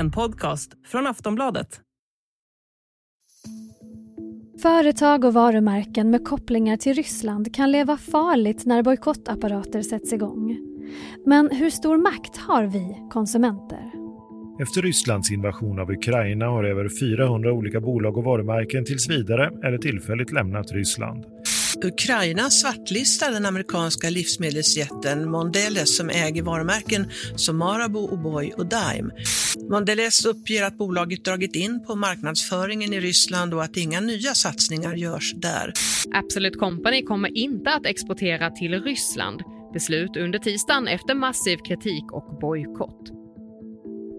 en podcast från Aftonbladet. Företag och varumärken med kopplingar till Ryssland kan leva farligt när bojkottapparater sätts igång. Men hur stor makt har vi konsumenter? Efter Rysslands invasion av Ukraina har över 400 olika bolag och varumärken tills vidare eller tillfälligt lämnat Ryssland. Ukraina svartlistar den amerikanska livsmedelsjätten Mondelez som äger varumärken som Marabou, O'boy och Daim. Mondelez uppger att bolaget dragit in på marknadsföringen i Ryssland och att inga nya satsningar görs där. Absolut Company kommer inte att exportera till Ryssland. Beslut under tisdagen efter massiv kritik och bojkott.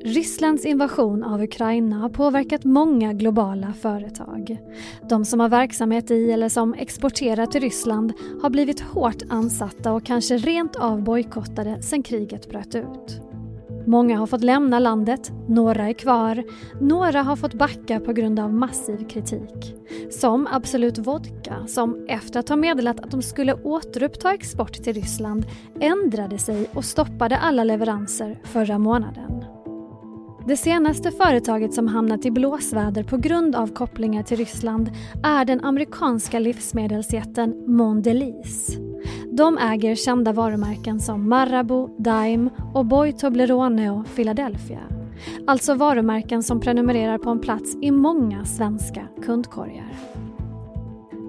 Rysslands invasion av Ukraina har påverkat många globala företag. De som har verksamhet i eller som exporterar till Ryssland har blivit hårt ansatta och kanske rent av bojkottade sedan kriget bröt ut. Många har fått lämna landet, några är kvar, några har fått backa på grund av massiv kritik. Som Absolut Vodka som efter att ha meddelat att de skulle återuppta export till Ryssland ändrade sig och stoppade alla leveranser förra månaden. Det senaste företaget som hamnat i blåsväder på grund av kopplingar till Ryssland är den amerikanska livsmedelsjätten Mondelez. De äger kända varumärken som Marabou, Daim och Boy Toblerone och Philadelphia. Alltså varumärken som prenumererar på en plats i många svenska kundkorgar.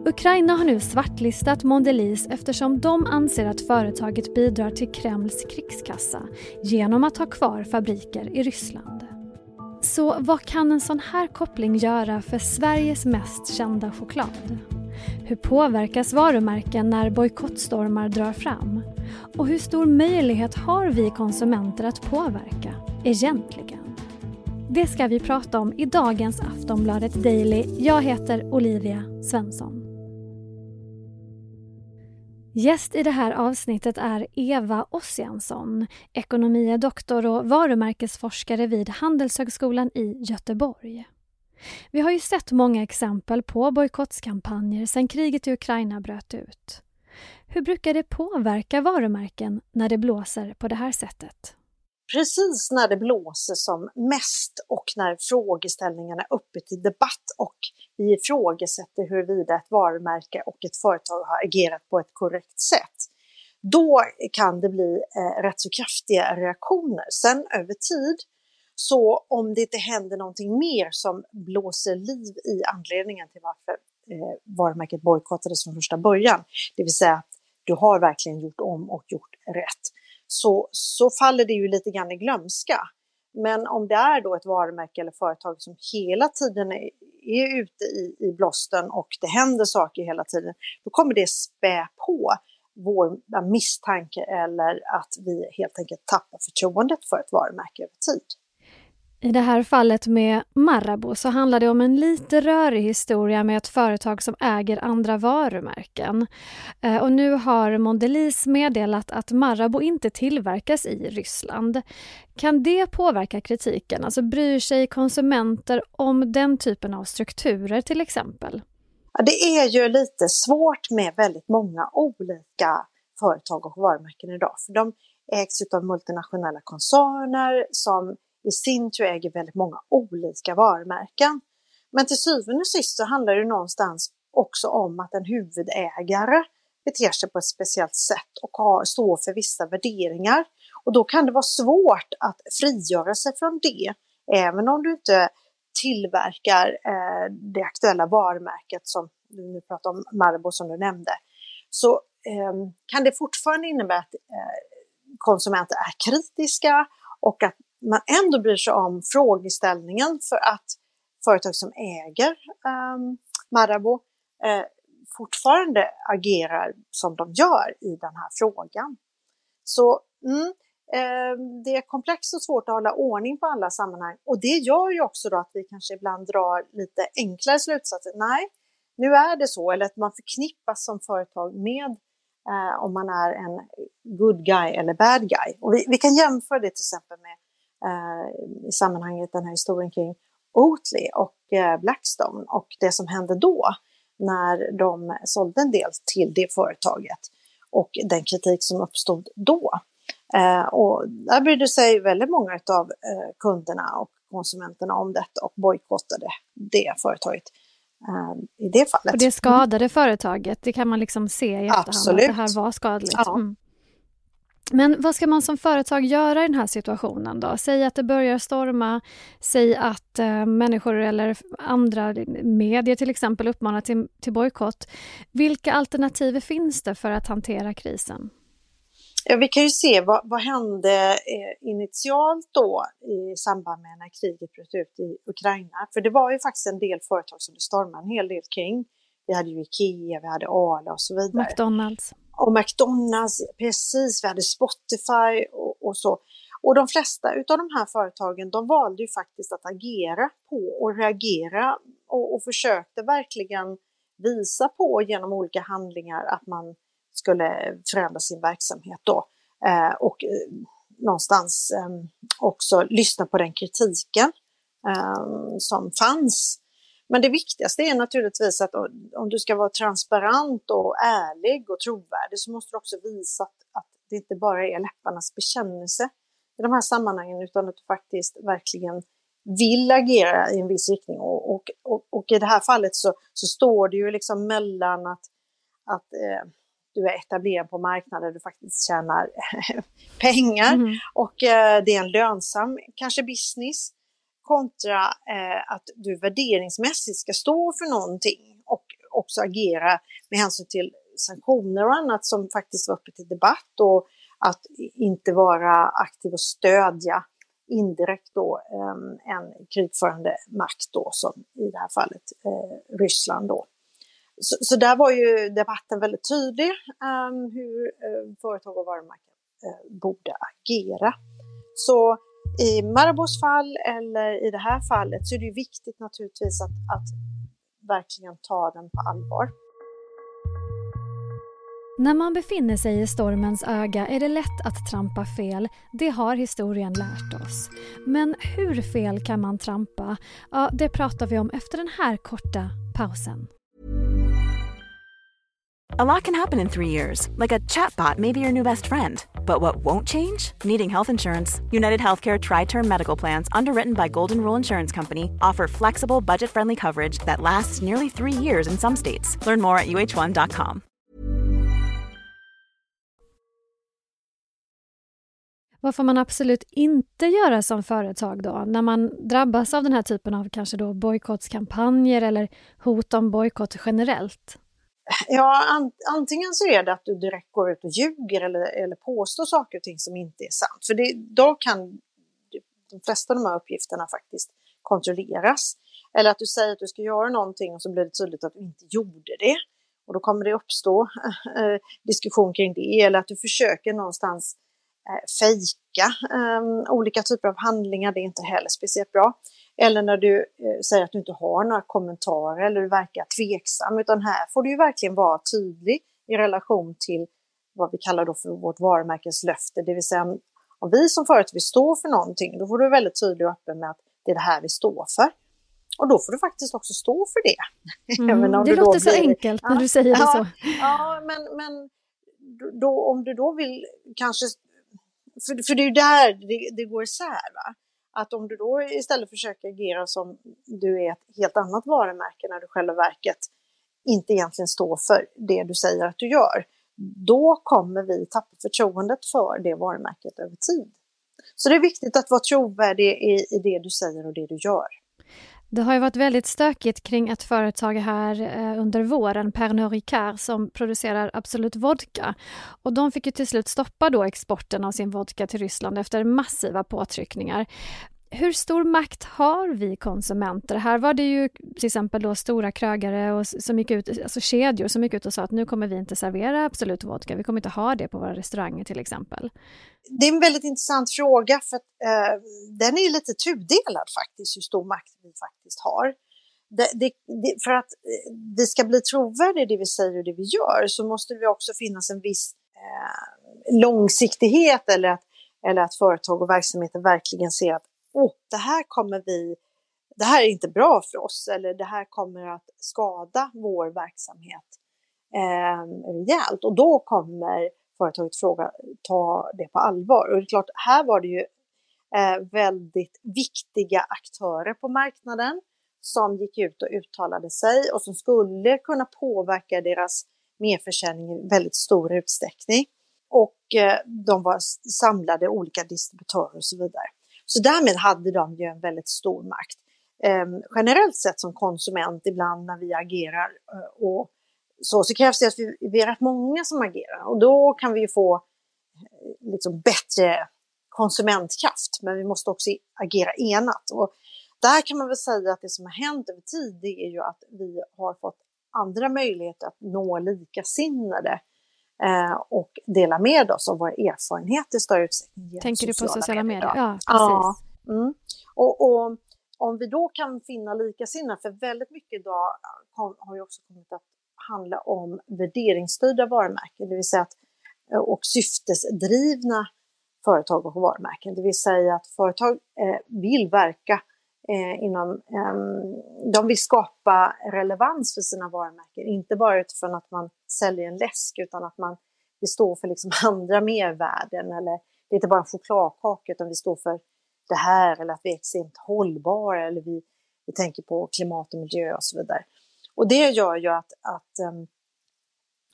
Ukraina har nu svartlistat Mondelez eftersom de anser att företaget bidrar till Kremls krigskassa genom att ha kvar fabriker i Ryssland. Så vad kan en sån här koppling göra för Sveriges mest kända choklad? Hur påverkas varumärken när bojkottstormar drar fram? Och hur stor möjlighet har vi konsumenter att påverka, egentligen? Det ska vi prata om i dagens Aftonbladet Daily. Jag heter Olivia Svensson. Gäst i det här avsnittet är Eva Ossiansson, ekonomie doktor och varumärkesforskare vid Handelshögskolan i Göteborg. Vi har ju sett många exempel på bojkottskampanjer sedan kriget i Ukraina bröt ut. Hur brukar det påverka varumärken när det blåser på det här sättet? Precis när det blåser som mest och när frågeställningarna är uppe till debatt och vi ifrågasätter huruvida ett varumärke och ett företag har agerat på ett korrekt sätt. Då kan det bli eh, rätt så kraftiga reaktioner. Sen över tid, så om det inte händer någonting mer som blåser liv i anledningen till varför eh, varumärket bojkottades från första början, det vill säga att du har verkligen gjort om och gjort rätt, så, så faller det ju lite grann i glömska. Men om det är då ett varumärke eller företag som hela tiden är, är ute i, i blåsten och det händer saker hela tiden, då kommer det spä på vår misstanke eller att vi helt enkelt tappar förtroendet för ett varumärke över tid. I det här fallet med Marabou så handlar det om en lite rörig historia med ett företag som äger andra varumärken. Eh, och nu har Mondelez meddelat att Marabou inte tillverkas i Ryssland. Kan det påverka kritiken? Alltså bryr sig konsumenter om den typen av strukturer till exempel? Ja, det är ju lite svårt med väldigt många olika företag och varumärken idag. För de ägs av multinationella koncerner som i sin tur äger väldigt många olika varumärken. Men till syvende och sist så handlar det någonstans också om att en huvudägare beter sig på ett speciellt sätt och har, står för vissa värderingar. Och då kan det vara svårt att frigöra sig från det, även om du inte tillverkar eh, det aktuella varumärket som du nu pratar om, Marabou som du nämnde. Så eh, kan det fortfarande innebära att eh, konsumenter är kritiska och att man ändå bryr sig om frågeställningen för att företag som äger um, Marabou eh, fortfarande agerar som de gör i den här frågan. Så mm, eh, det är komplext och svårt att hålla ordning på alla sammanhang och det gör ju också då att vi kanske ibland drar lite enklare slutsatser. Nej, nu är det så, eller att man förknippas som företag med eh, om man är en good guy eller bad guy. Och vi, vi kan jämföra det till exempel med i sammanhanget den här historien kring Oatly och eh, Blackstone och det som hände då när de sålde en del till det företaget och den kritik som uppstod då. Eh, och där brydde sig väldigt många av kunderna och konsumenterna om detta och bojkottade det företaget eh, i det fallet. Och det skadade företaget, det kan man liksom se i efterhand Absolut. att det här var skadligt. Ja. Mm. Men vad ska man som företag göra i den här situationen då? Säg att det börjar storma, säg att eh, människor eller andra medier till exempel uppmanar till, till bojkott. Vilka alternativ finns det för att hantera krisen? Ja, vi kan ju se vad, vad hände eh, initialt då i samband med när kriget bröt ut i Ukraina. För det var ju faktiskt en del företag som det stormade en hel del kring. Vi hade ju Ikea, vi hade Arla och så vidare. McDonalds. Och McDonalds, precis, vi hade Spotify och, och så. Och de flesta av de här företagen de valde ju faktiskt att agera på och reagera och, och försökte verkligen visa på genom olika handlingar att man skulle förändra sin verksamhet då. Eh, och eh, någonstans eh, också lyssna på den kritiken eh, som fanns. Men det viktigaste är naturligtvis att om du ska vara transparent och ärlig och trovärdig så måste du också visa att, att det inte bara är läpparnas bekännelse i de här sammanhangen utan att du faktiskt verkligen vill agera i en viss riktning. Och, och, och, och i det här fallet så, så, står det ju liksom mellan att, att eh, du är etablerad på marknader du faktiskt tjänar pengar Mm. och eh, det är en lönsam kanske business kontra eh, att du värderingsmässigt ska stå för någonting och också agera med hänsyn till sanktioner och annat som faktiskt var uppe till debatt och att inte vara aktiv och stödja indirekt då eh, en krigförande makt då som i det här fallet eh, Ryssland då. Så, så, där var ju debatten väldigt tydlig ehm, hur eh, företag och varumärken eh, borde agera. Så i Marabos fall eller i det här fallet så är det ju viktigt naturligtvis att, att verkligen ta den på allvar. När man befinner sig i stormens öga är det lätt att trampa fel. Det har historien lärt oss. Men hur fel kan man trampa? Ja, det pratar vi om efter den här korta pausen. A lot can happen in three years, like a chatbot may be your new best friend. But what won't change? Needing health insurance. United Healthcare Tri Term Medical Plans, underwritten by Golden Rule Insurance Company, offer flexible, budget friendly coverage that lasts nearly three years in some states. Learn more at uh1.com. Vad får man absolut inte göra som företag då när man drabbas av den här typen av kanske då bojkottskampanjer eller hot om bojkott generellt? Ja, an, antingen så är det att du direkt går ut och ljuger eller, eller påstår saker och ting som inte är sant. För det, då kan de flesta av de här uppgifterna faktiskt kontrolleras. Eller att du säger att du ska göra någonting och så blir det tydligt att du inte gjorde det. Och då kommer det uppstå eh, diskussion kring det. Eller att du försöker någonstans eh, fejka eh, olika typer av handlingar. Det är inte heller speciellt bra. Eller när du eh, säger att du inte har några kommentarer eller du verkar tveksam. Utan här får du ju verkligen vara tydlig i relation till vad vi kallar då för vårt varumärkeslöfte. Det vill säga om vi som företag vill stå för någonting, då får du vara väldigt tydlig och öppen med att det är det här vi står för. Och då får du faktiskt också stå för det. Mm, det låter så blir... enkelt när ja, du säger det ja, så. Ja, men, men då, om du då vill kanske... För, för det är ju där det, det går isär. Va? Att om du då istället försöker agera som du är ett helt annat varumärke när du själva verket inte egentligen står för det du säger att du gör, då kommer vi tappa förtroendet för det varumärket över tid. Så det är viktigt att vara trovärdig i, i det du säger och det du gör. Det har ju varit väldigt stökigt kring ett företag här eh, under våren, Pernod Ricard, som producerar Absolut Vodka. Och de fick ju till slut stoppa då exporten av sin vodka till Ryssland efter massiva påtryckningar. Hur stor makt har vi konsumenter? Här var det ju till exempel då stora krögare och som gick ut, alltså kedjor som gick ut och sa att nu kommer vi inte servera Absolut Vodka, vi kommer inte ha det på våra restauranger till exempel. Det är en väldigt intressant fråga för att, eh, den är lite tudelad faktiskt, hur stor makt vi faktiskt har. Det, det, det, för att vi det ska bli trovärdigt det vi säger och det vi gör så måste det också finnas en viss eh, långsiktighet eller att, eller att företag och verksamheter verkligen ser att oh, det här kommer vi, det här är inte bra för oss eller det här kommer att skada vår verksamhet eh, rejält och då kommer företaget fråga ta det på allvar. Och det är klart, här var det ju eh, väldigt viktiga aktörer på marknaden som gick ut och uttalade sig och som skulle kunna påverka deras merförsäljning i väldigt stor utsträckning. Och eh, de var samlade olika distributörer och så vidare. Så därmed hade de ju en väldigt stor makt. Eh, generellt sett som konsument ibland när vi agerar eh, och så, så krävs det att vi, vi är rätt många som agerar och då kan vi ju få eh, liksom bättre konsumentkraft, men vi måste också agera enat. Och där kan man väl säga att det som har hänt över tid, det är ju att vi har fått andra möjligheter att nå likasinnade eh, och dela med oss av våra erfarenheter i större utsträckning. Tänker du på sociala medier? medier? Ja, precis. Ja, mm. och, och, om vi då kan finna likasinnade, för väldigt mycket idag har ju också kommit att handla om värderingsstyrda varumärken, det vill säga att, eh, och syftesdrivna företag och varumärken. Det vill säga att företag eh, vill verka eh, inom, eh, de vill skapa relevans för sina varumärken, inte bara utifrån att man säljer en läsk utan att man vill stå för liksom andra mervärden eller det är inte bara en chokladkaka utan vi står för det här eller att vi är extremt hållbara eller vi, vi tänker på klimat och miljö och så vidare. Och det gör ju att, att um,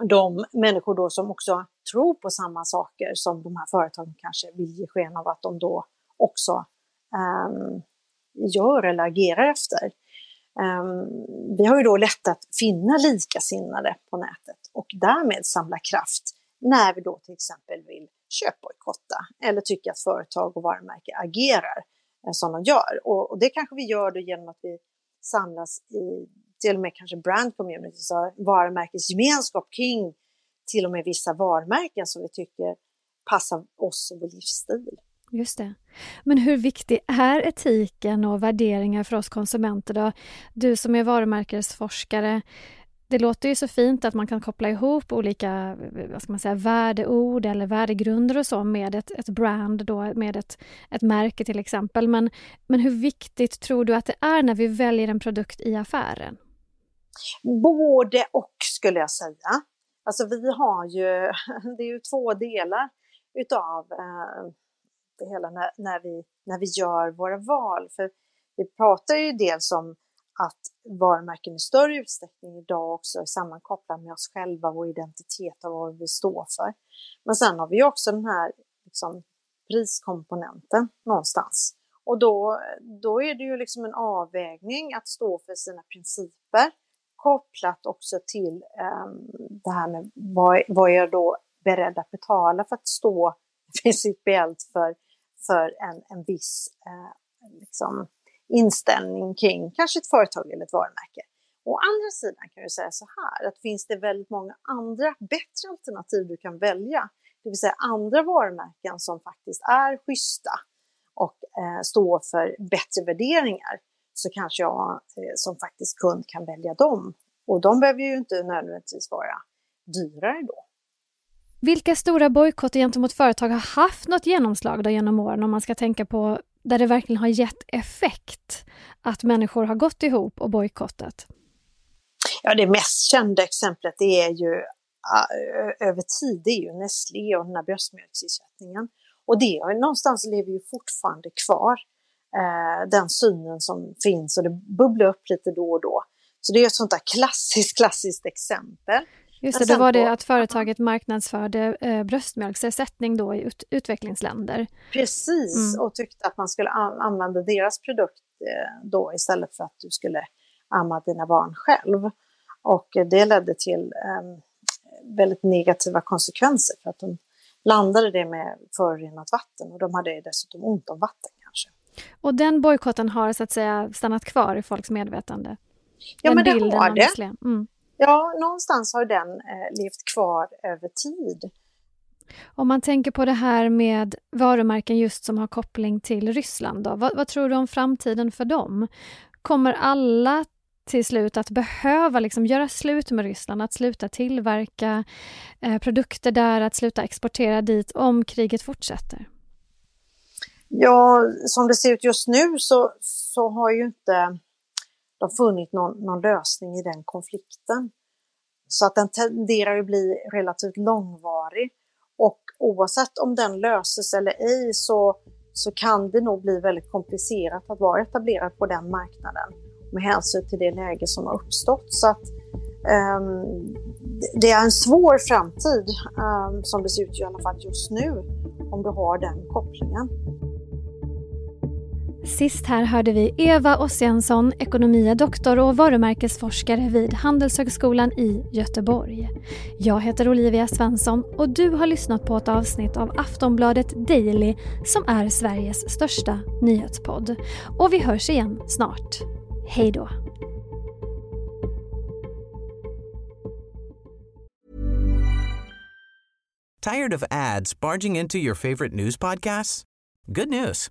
de människor då som också tror på samma saker som de här företagen kanske vill ge sken av att de då också um, gör eller agerar efter. Ehm, vi har ju då lätt att finna likasinnade på nätet och därmed samla kraft när vi då till exempel vill köpbojkotta eller tycker att företag och varumärken agerar eh, som de gör. Och, och, det kanske vi gör då genom att vi samlas i till och med kanske brand community, så varumärkesgemenskap kring till och med vissa varumärken som vi tycker passar oss och vår livsstil. Just det. Men hur viktig är etiken och värderingar för oss konsumenter då? Du som är varumärkesforskare, det låter ju så fint att man kan koppla ihop olika vad ska man säga, värdeord eller värdegrunder och så med ett, ett brand, då, med ett, ett märke till exempel. Men, men hur viktigt tror du att det är när vi väljer en produkt i affären? Både och skulle jag säga. Alltså vi har ju, det är ju två delar utav eh, det hela när, när, vi, när vi gör våra val. För vi pratar ju dels om att varumärken i större utsträckning idag också är sammankopplade med oss själva, vår identitet och vad vi står för. Men sen har vi också den här liksom, priskomponenten någonstans. Och då, då är det ju liksom en avvägning att stå för sina principer kopplat också till um, det här med vad, vad är jag då beredd att betala för att stå principiellt för, för en, en viss eh, liksom, inställning kring kanske ett företag eller ett varumärke. Å andra sidan kan jag säga så här att finns det väldigt många andra bättre alternativ du kan välja, det vill säga andra varumärken som faktiskt är schyssta och eh, står för bättre värderingar, så kanske jag eh, som faktiskt kund kan välja dem. Och de behöver ju inte nödvändigtvis vara dyrare då. Vilka stora bojkotter gentemot företag har haft något genomslag då genom åren om man ska tänka på där det verkligen har gett effekt att människor har gått ihop och bojkottat? Ja, det mest kända exemplet det är ju över tid, det är ju Nestlé och den här bröstmjölksersättningen. Och det är någonstans lever ju fortfarande kvar eh, den synen som finns och det bubblar upp lite då och då. Så det är ett sånt där klassiskt, klassiskt exempel. Just det, då var det att företaget marknadsförde eh, bröstmjölksersättning då i ut utvecklingsländer. Precis, mm. och tyckte att man skulle använda deras produkt eh, då istället för att du skulle amma dina barn själv. Och det ledde till eh, väldigt negativa konsekvenser för att de blandade det med förorenat vatten och de hade dessutom ont om vatten kanske. Och den bojkotten har så att säga stannat kvar i folks medvetande? Ja, den men det har det. Mm. Ja, någonstans har den eh, levt kvar över tid. Om man tänker på det här med varumärken just som har koppling till Ryssland, då, vad, vad tror du om framtiden för dem? Kommer alla till slut att behöva liksom göra slut med Ryssland, att sluta tillverka eh, produkter där, att sluta exportera dit om kriget fortsätter? Ja, som det ser ut just nu så, så har ju inte de funnit någon, någon lösning i den konflikten. Så att den tenderar att bli relativt långvarig. Och oavsett om den löses eller ej så, så kan det nog bli väldigt komplicerat att vara etablerad på den marknaden med hänsyn till det läge som har uppstått. Så att, um, det är en svår framtid um, som det ser ut i alla fall just nu om du har den kopplingen. Sist här hörde vi Eva Ossiansson, ekonomie doktor och varumärkesforskare vid Handelshögskolan i Göteborg. Jag heter Olivia Svensson och du har lyssnat på ett avsnitt av Aftonbladet Daily som är Sveriges största nyhetspodd. Och vi hörs igen snart. Hej då! Tired of ads barging into your favorite news podcasts? Good news.